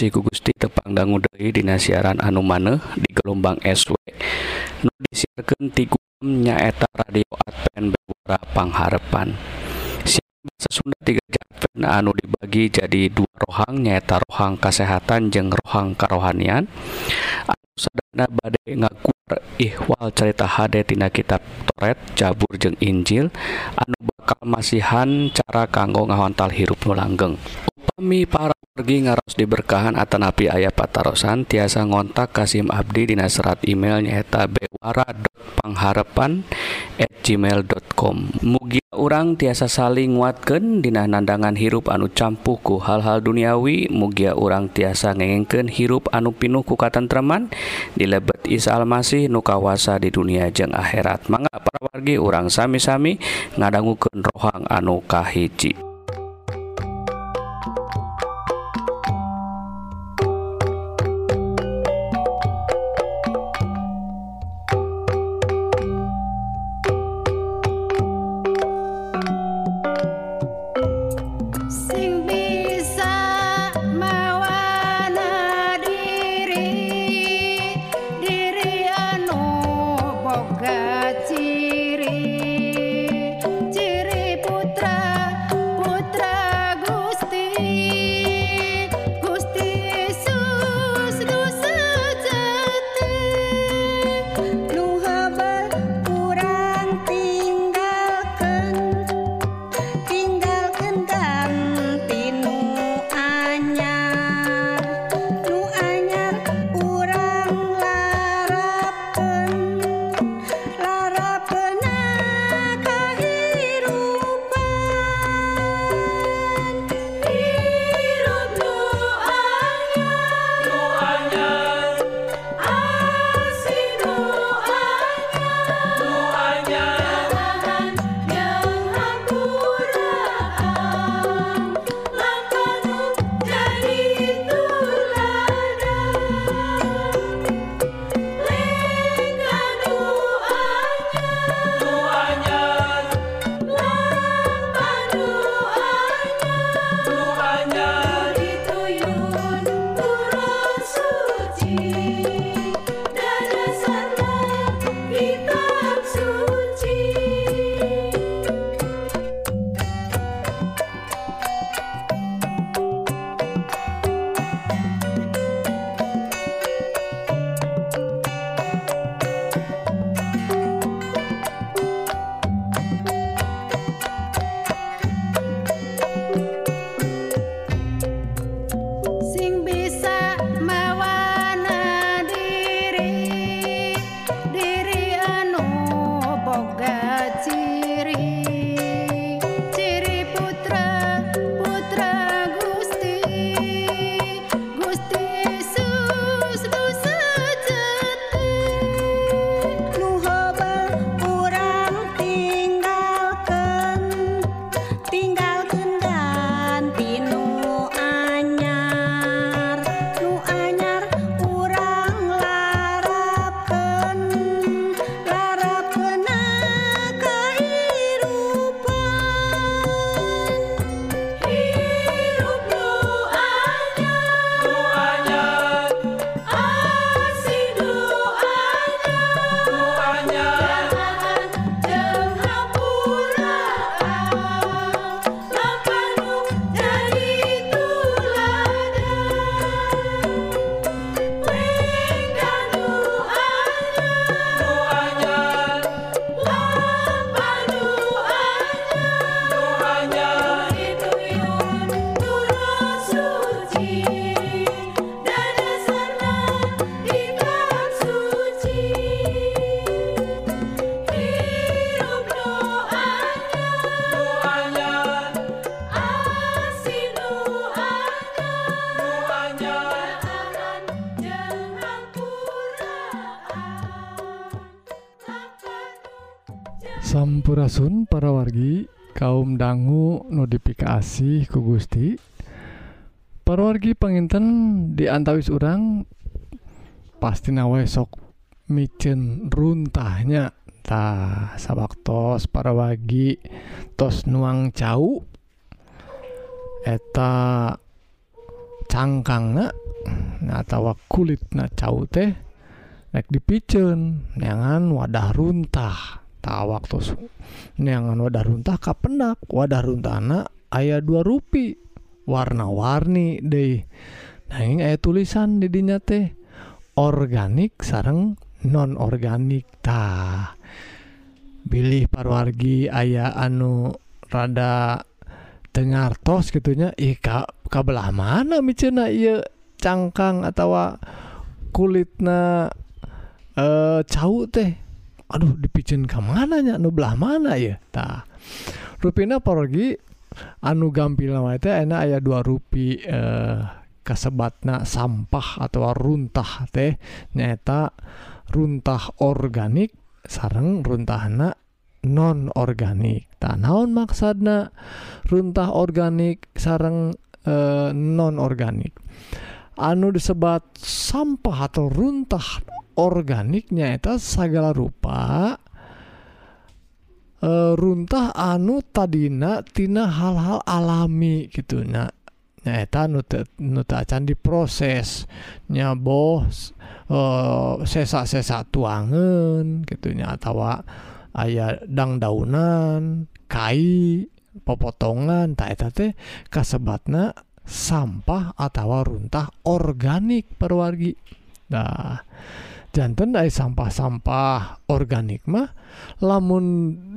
siku Gusti tepangdanggu Dei Dina siaran anu maneh di gelombang SW nu disiarkan ti Gugem nyaeta radio Advent Bewara Pangharepan. Siaran bahasa Sunda tiga Advent anu dibagi jadi dua rohang nyaeta rohang kesehatan jeng rohang karohanian. Anu sadana badai ngaguar ihwal cerita hade tina kitab Toret Jabur jeng Injil anu bakal masihan cara kanggo ngahontal hirup nu langgeng. Upami para Pergi ngaros diberkahan atanapi ayah patarosan tiasa ngontak Kasim Abdi dina serat email nyaeta bewara.pangharepan at gmail.com Mugia urang tiasa saling nguatkeun dina nandangan hirup anu campuku hal-hal duniawi mugia urang tiasa ngengengkeun hirup anu pinuh ku katentreman di lebet Isa Almasih nu kawasa di dunia jeung akhirat. Mangga para wargi urang sami-sami ngadangukeun rohang anu kahiji. Para wargi kaum dangu notifikasi ku Gusti. Parawargi penginten diantawis urang pasti nawe sok micin runtahnya. Ta sabak tos para wagi tos nuang cau. Eta cangkang na nah tawa kulit na cau teh nek dipicen neangan wadah runtah. tawak waktu neangan wadah runtah kapendak wadah runtana aya dua rupi warna-warni deh nanging aya tulisan didinya teh organik sareng non organik ta. Pilih parwargi aya anu rada dengar tos gitunya Ika kabelah mana micena iya cangkang atau kulitna eh cau teh? aduh dipicin ke mananya anu belah mana ya? Tah. Ruina pergi anu gampil enak ayah dua rupi eh, kasebatna sampah atau runtah teh. Nyata runtah organik sarang runtahna non organik tanaon maksana runtah organik sarang eh, non organik anu disebat sampah atau runtah organiknya eta segala rupa e, runtah anu tadinatina hal-hal alami gitu. Nah nyaeta nuta can diproses. Nyaboh eh, sesa-sesa tuangan gitunya tawa ayah dangdaunan kai pepotongan taeta teh kasebatna sampah atau runtah organik perwargi. Nah jantan aya sampah-sampah organik mah lamun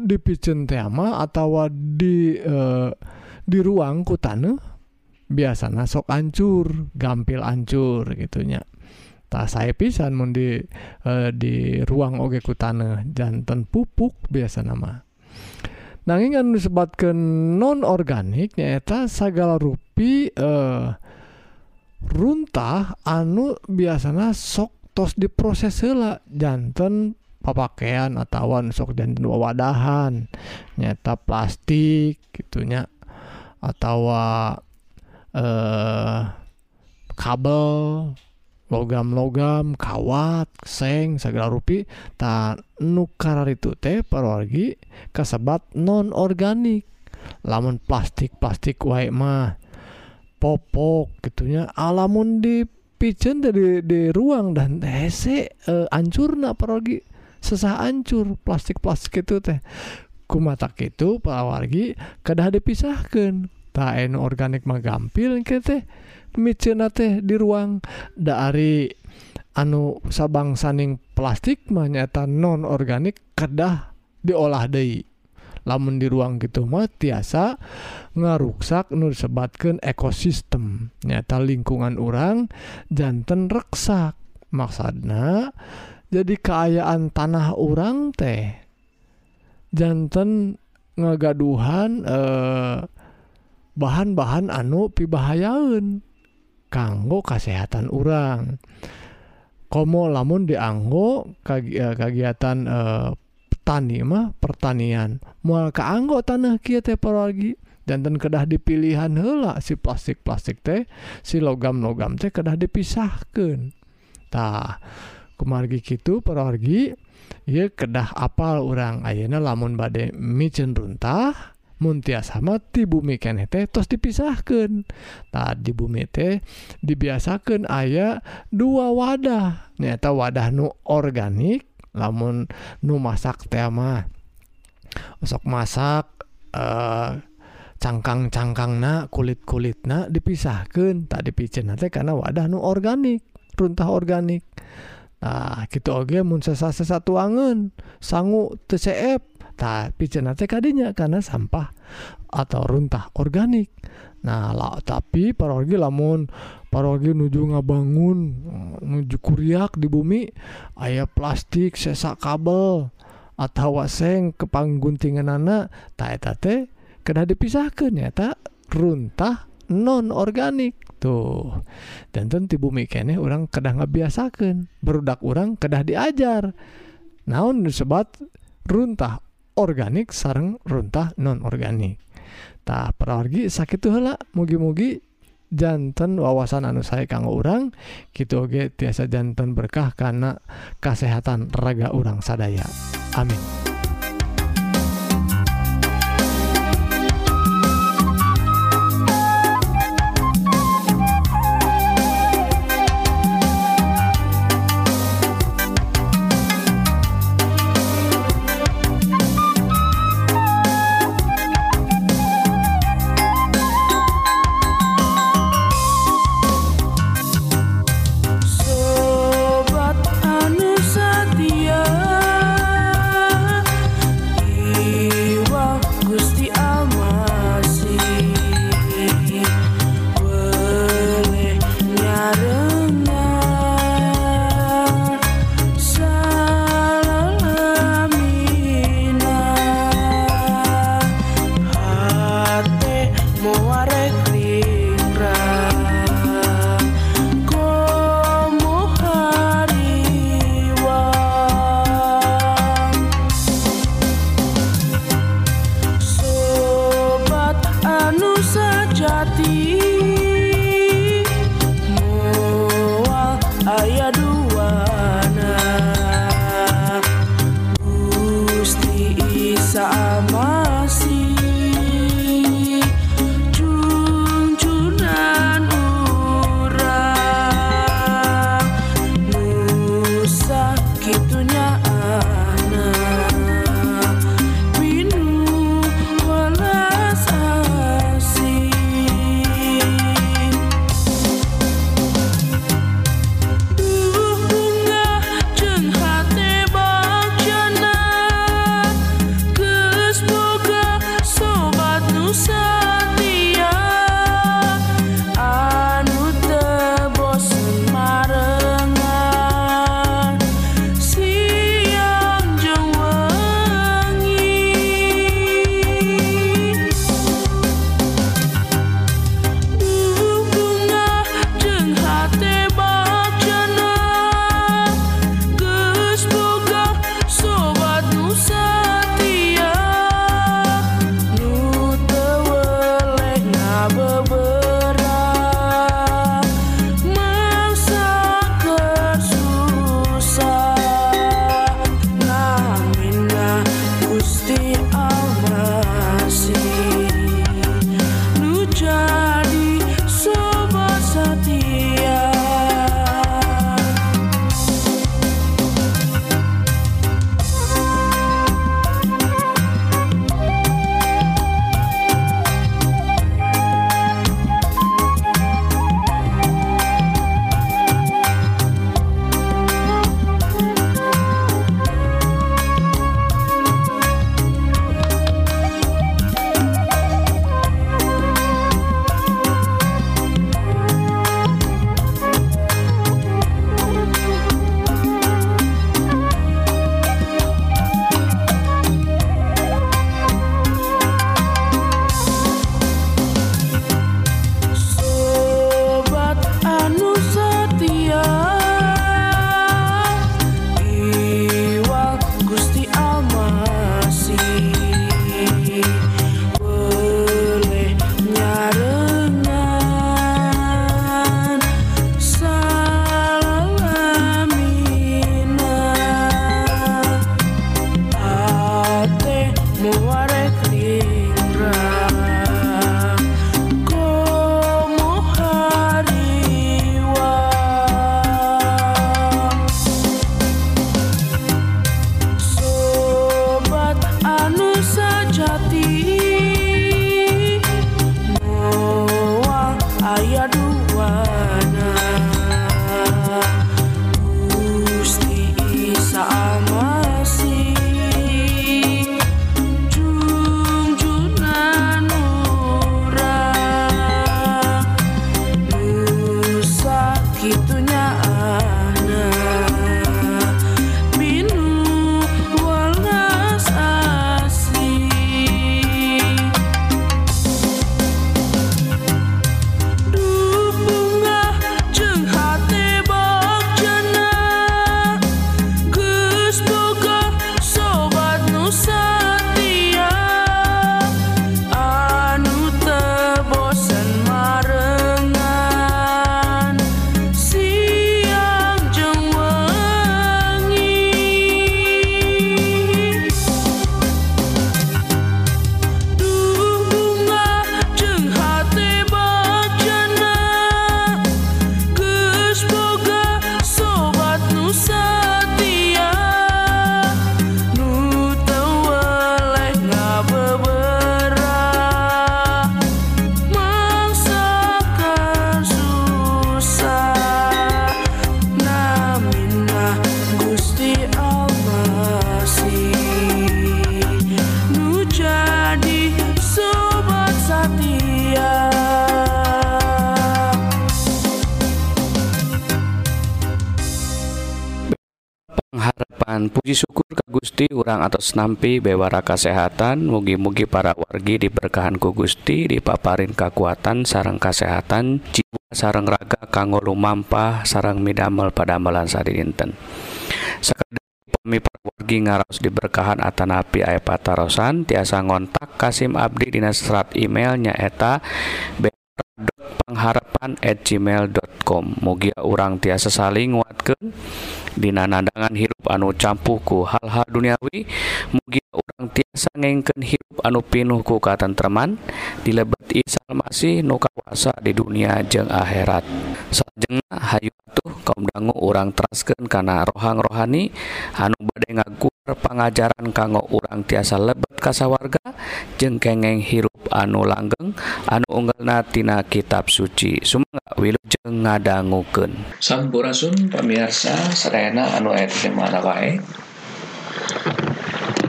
dipicen teh mah atau di eh, di ruang ku taneuh biasanya sok ancur gampil ancur gitunya tak saya pisan mun di eh, di ruang oge ku taneuh jantan pupuk biasa nama nanging anu disebutkan non organik nyaeta segala rupi eh, runtah anu biasanya sok tos diproses heula. Jantan papakaian atau sok jantan wawadahan. Nyata plastik gitunya atau eh kabel logam-logam kawat seng segala rupi. Tak nukar itu teh parwargi kasebat non organik lamun plastik plastik wae mah popok gitunya alamun di picen dari di ruang dan hese eh, uh, ancur na parogi sesah ancur plastik plastik itu teh. Kumata itu pawargi kedah dipisahkan taen organik mah gampil ke teh. Micena teh di ruang dari anu sabang saning plastik menyata non organik kedah diolah deui. lamun di ruang gitu mah tiasa ngaruksak nur sebatkan ekosistem. Nyata lingkungan orang jantan reksak. Maksudna jadi keayaan tanah orang teh jantan ngagaduhan eh, bahan-bahan anu pibahayaun kanggo kesehatan orang komo lamun dianggo kag, eh, kegiatan eh, tanimah pertanian. Mual keanggo tanah Ky teologi jantan kedah dipilihan heula si plastik plastik teh si logam logam teh kedah dipisahkantah kemargi gitu perorgi ieu kedah apal orang Ayeuna lamun bade micen runtah tiasa sama ti bumi kene teh terus dipisahkan tah di bumi teh dibiasakan ayah dua wadah. Nyata wadah nu organik namun nu masak tema osok masak eh cangkang-cangkang na kulit-kulit na dipisahkan tak dipicin nanti karena wadah nu organik runtah organik. Nah gitu oge mun sesa-sesa tuangan sangu TCF tak picin nanti kadinya karena sampah atau runtah organik. Nahlah tapi parogi lamun parogi nuju ngabangun nuju kuriak di bumi aya plastik sesak kabel atau waseng kepangguntingan anak tatate kena dipisahkan ya tak runtah non organik tuh dan tentu bumi kene orang kedah ngebiasakan berudak orang kedah diajar. Naon disebat runtah organik sarang runtah non organik tak pergi sakit tuhla mugi-mugi jantan wawasan anu saya kanggo urang gitu oge tiasa jantan berkah karena kesehatan raga urang sadaya. Amin. Puji syukur ka Gusti urang atas nampi bewara kasehatan. Mugi-mugi para wargi diberkahan ku Gusti dipaparin kekuatan sarang kasehatan. Jiwa sarang raga kanggo lumampah sarang midamel pada amalan sadinten. Sakadar pami para wargi ngaraos diberkahan atanapi aya patarosan. Tiasa ngontak Kasim Abdi dina serat emailnya eta pengharapan at gmail.com mugia urang tiasa saling nguatkeun. Dina nandangan hirup anu campuhku hal-hal duniawi mugi orang ti sangengken hirup anu pinuh ku katentreman dilebet Isal masih nu kawasa di dunia jeung akhirat. Salajengna hayu atuh kaum dangu urang teraskeun kana rohang rohani anu bade ngaguar pangajaran kanggo urang tiasa lebet kasawarga jeung kengeng hirup anu langgeng anu unggalna tina kitab suci. Sumangga wilujeng ngadangukeun. Sampurasun pamirsa sadayana anu eta wae?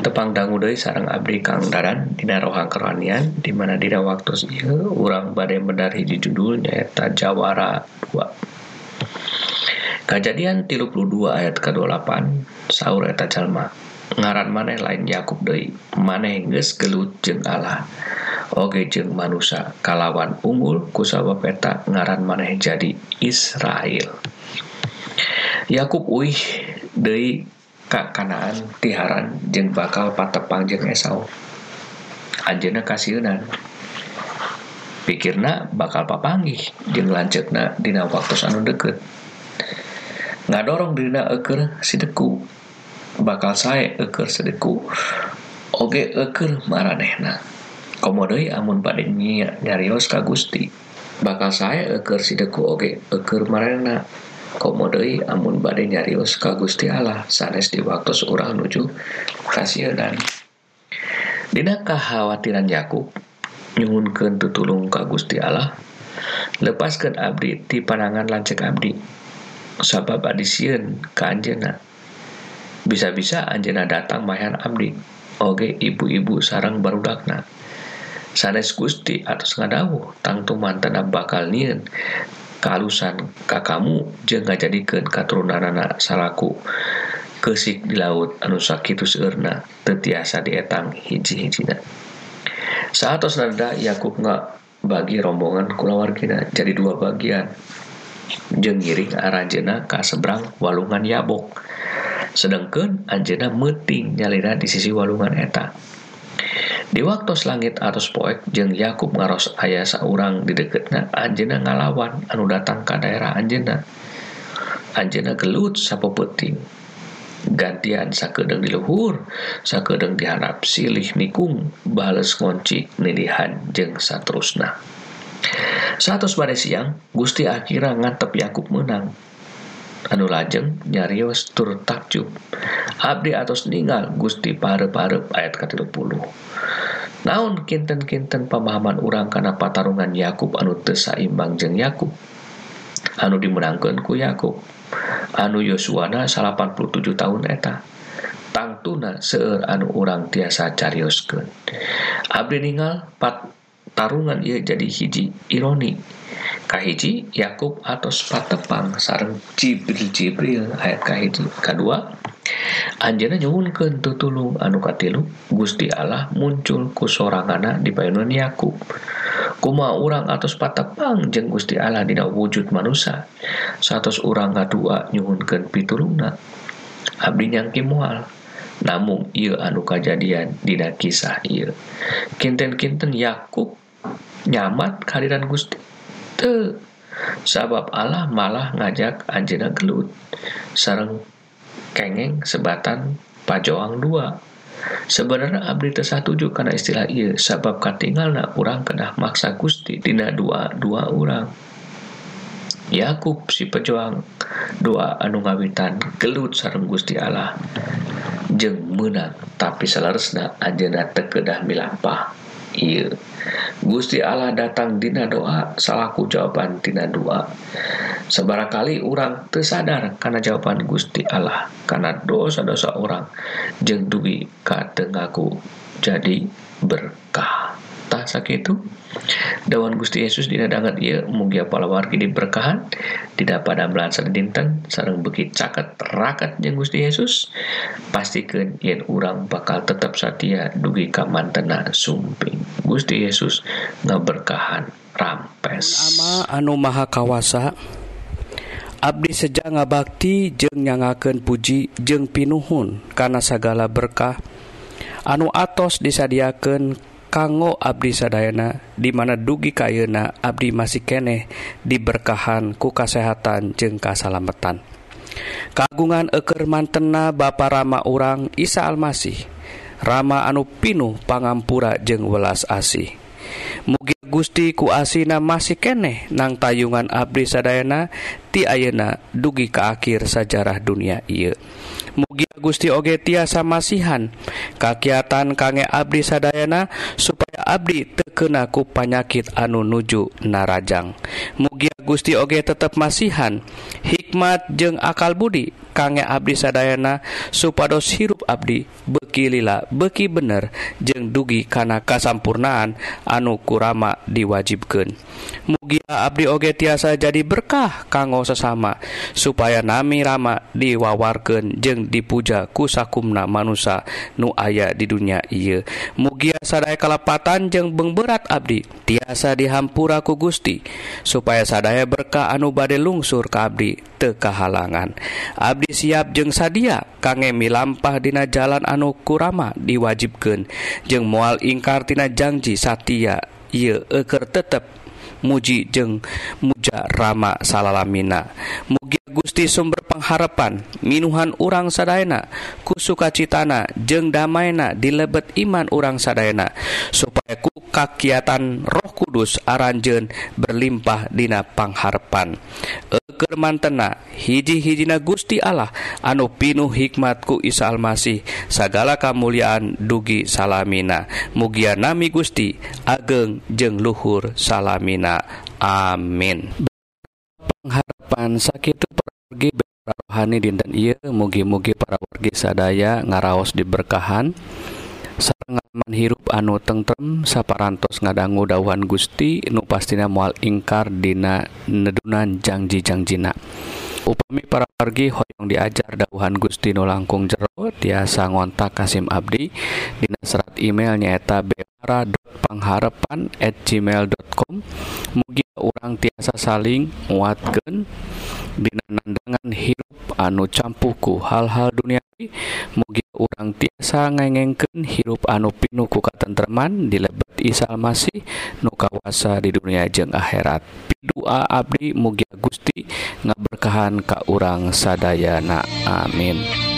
Tepang dangu deui sareng abdi Kang Dadan dina rohang kerohanian di mana dina waktu ieu urang bade medar hiji judul nyaeta Jawara 2 Kajadian 32 ayat ke-28 saur eta jalma ngaran maneh lain Yakub deui maneh geus gelut jeung Allah. Oge jeung manusia kalawan unggul ku sabab eta ngaran maneh jadi Israel. Yakub uih deui kakanaan tiharan jeng bakal patepang jeng esau. Anjena kasiunan pikirna bakal papanggih jeng lancetna dina waktu anu deket. Ngadorong dina eker sideku. Bakal saya eker sedeku oge eker maranehna. Komodoi amun pada nyarios ka Gusti. Bakal saya eker sideku oge eker marana komodei amun badai nyarius ka Gusti Allah sanes di waktu seorang nuju kasih dan Dina kekhawatiran Yakub nyungunkan tutulung ka Gusti Allah lepaskan Abdi di panangan lancek Abdi. Sabab adisieun ke Anjena bisa-bisa Anjena datang mayan Abdi oge ibu-ibu sarang barudakna. Sanes Gusti atau ngadawuh tangtu mantana bakal nien kalusan. Ka kamu jeung ngajadikeun katurunanna salaku keusik di laut anu sakitu seueurna teu dietang hiji-hijina. Saatos nada Yakub nggak bagi rombongan kulawargina jadi dua bagian. Jeung ngiring aranjeuna ka seberang walungan Yabok. Sedangkan anjeuna meuting nyalira di sisi walungan eta waktos langit atas poek jeung Yakub ngaros ayah seorang di deketnya Anjena ngalawan anu datang ke daerah Anjena Anjena gelut sapo peting gantian sakedeng di luhur sakedeng diharap silih nikung bales ngonci nidihan jeng satrusna. Satus bare siang Gusti akhirnya ngantep Yakub menang. anu lajeng nyarios tur takjub. Abdi atos ningal Gusti pare-pare ayat ke-30 naon kinten-kinten pemahaman urang karena patarungan Yakub anu tesaimbang jeng Yakub? Anu dimenangkanku Yakub. Anu Yosuana 87 tahun eta. Tangtuna seueur anu urang tiasa carioskeun Abdi ningal pat tarungan ieu jadi hiji ironi. Kahiji Yakub atos patepang sareng Jibril Jibril ayat kahiji kadua Anjeuna nyuhunkeun tutulung anu katilu Gusti Allah muncul ku soranganna di payunan Yakub. Kumaha urang atos patepang jeung Gusti Allah dina wujud manusia satos urang ngadua nyuhunkeun pitulungna. Abdi nyangki moal namun ieu anu kajadian dina kisah ieu. Kinten-kinten Yakub nyamat kehadiran Gusti. Teu sabab Allah malah ngajak anjeuna gelut. Sareng kengeng sebatan pajoang dua. Sebenarnya abdi teu satuju kana istilah ieu sabab katinggalna urang kedah maksa Gusti dina dua dua urang. Yakub si pejuang doa anu ngawitan gelut sareng Gusti Allah. Jeung menang tapi salaresna anjeunna teu kedah milampah. Ieu Gusti Allah datang dina doa salahku jawaban dina doa sebarang kali orang tersadar karena jawaban Gusti Allah karena dosa-dosa orang jeng kadengaku jadi berkah berkah sakitu dawan Gusti Yesus dina dangan ieu mugi palawargi diberkahan tidak pada bulan dinten sareng beki caket rakat jeung Gusti Yesus. Pastikeun yen urang bakal tetap satia dugi ka mantena sumping. Gusti Yesus ngaberkahan rampes. Ama anu maha kawasa Abdi seja ngabakti jeung nyangakeun puji jeung pinuhun kana sagala berkah. Anu atos disadiakeun kanggo Abdi sadayana dimana dugi kayuna Abdi masih keneh diberkahan ku kasehatan jeung kasalametan kagungan eker mantena Bapa Rama urang Isa Almasih Rama anu pinuh pangampura jeung welas asih. Mugi Gusti ku asina masih keneh nang tayungan Abdi sadayana ti ayeuna dugi ke akhir sajarah dunia ieu. Mugi Gusti Oge tiasa masihan. Kakiatan kangge Abdi Sadayana supaya Abdi tekenaku panyakit anu nuju narajang. Mugia Gusti Oge tetap masihan. Hikmat jeung akal Budi. kangge abdi sadayana supados hirup abdi beki lila beki bener jeung dugi kana kasampurnaan anu kurama diwajibkeun. Mugia abdi oge tiasa jadi berkah kanggo sesama supaya nami rama diwawarkeun jeung dipuja kusakumna manusia nu aya di dunia ieu. Mugia sadaya kalepatan jeung beng berat abdi tiasa dihampura ku Gusti supaya sadaya berkah anu bade lungsur ka abdi teu kahalangan. Abdi abdi siap jeung sadia. Kangemi lampah dina jalan anu kurama diwajibkeun. Jeung mual ingkartina janji Satia ieu eker tetep muji jeung muja Rama salalamina mugi Gusti sumber pengharapan minuhan urang sadayana ku sukacitana jeung damaina dilebet iman urang sadayana supaya ku kakiatan roh kudus aranjen berlimpah dina pangharapan eker mantena hiji-hijina Gusti Allah anu pinuh hikmatku Isa Almasih sagala kamuliaan dugi salamina. Mugia nami Gusti ageng jeng luhur salamina. Amin. Pengharapan sakit Mugi rohani dinten iya mugi-mugi para wargi sadaya ngaraos diberkahan sarangman hirup anu tentrem saparantos ngadanggu dauhan Gusti nu pastina mual ingkar dina nedunan janji-janjina upami para wargi hoyong diajar dauhan Gusti nu langkung jero tiasa ngontak Kasim Abdi dina serat email nyaeta bera.pangharapan at gmail.com mugi orang tiasa saling nguatkeun Dina ngan hirup anu campuku. Hal-hal duniawi mugi urang tiasa ngengengken hirup anu pinuh ku katentreman di lebet Isal Masih nu kawasa di dunia jeung akhirat. Pidua Abdi mugia Gusti ngaberkahan ka urang sadayana. Amin.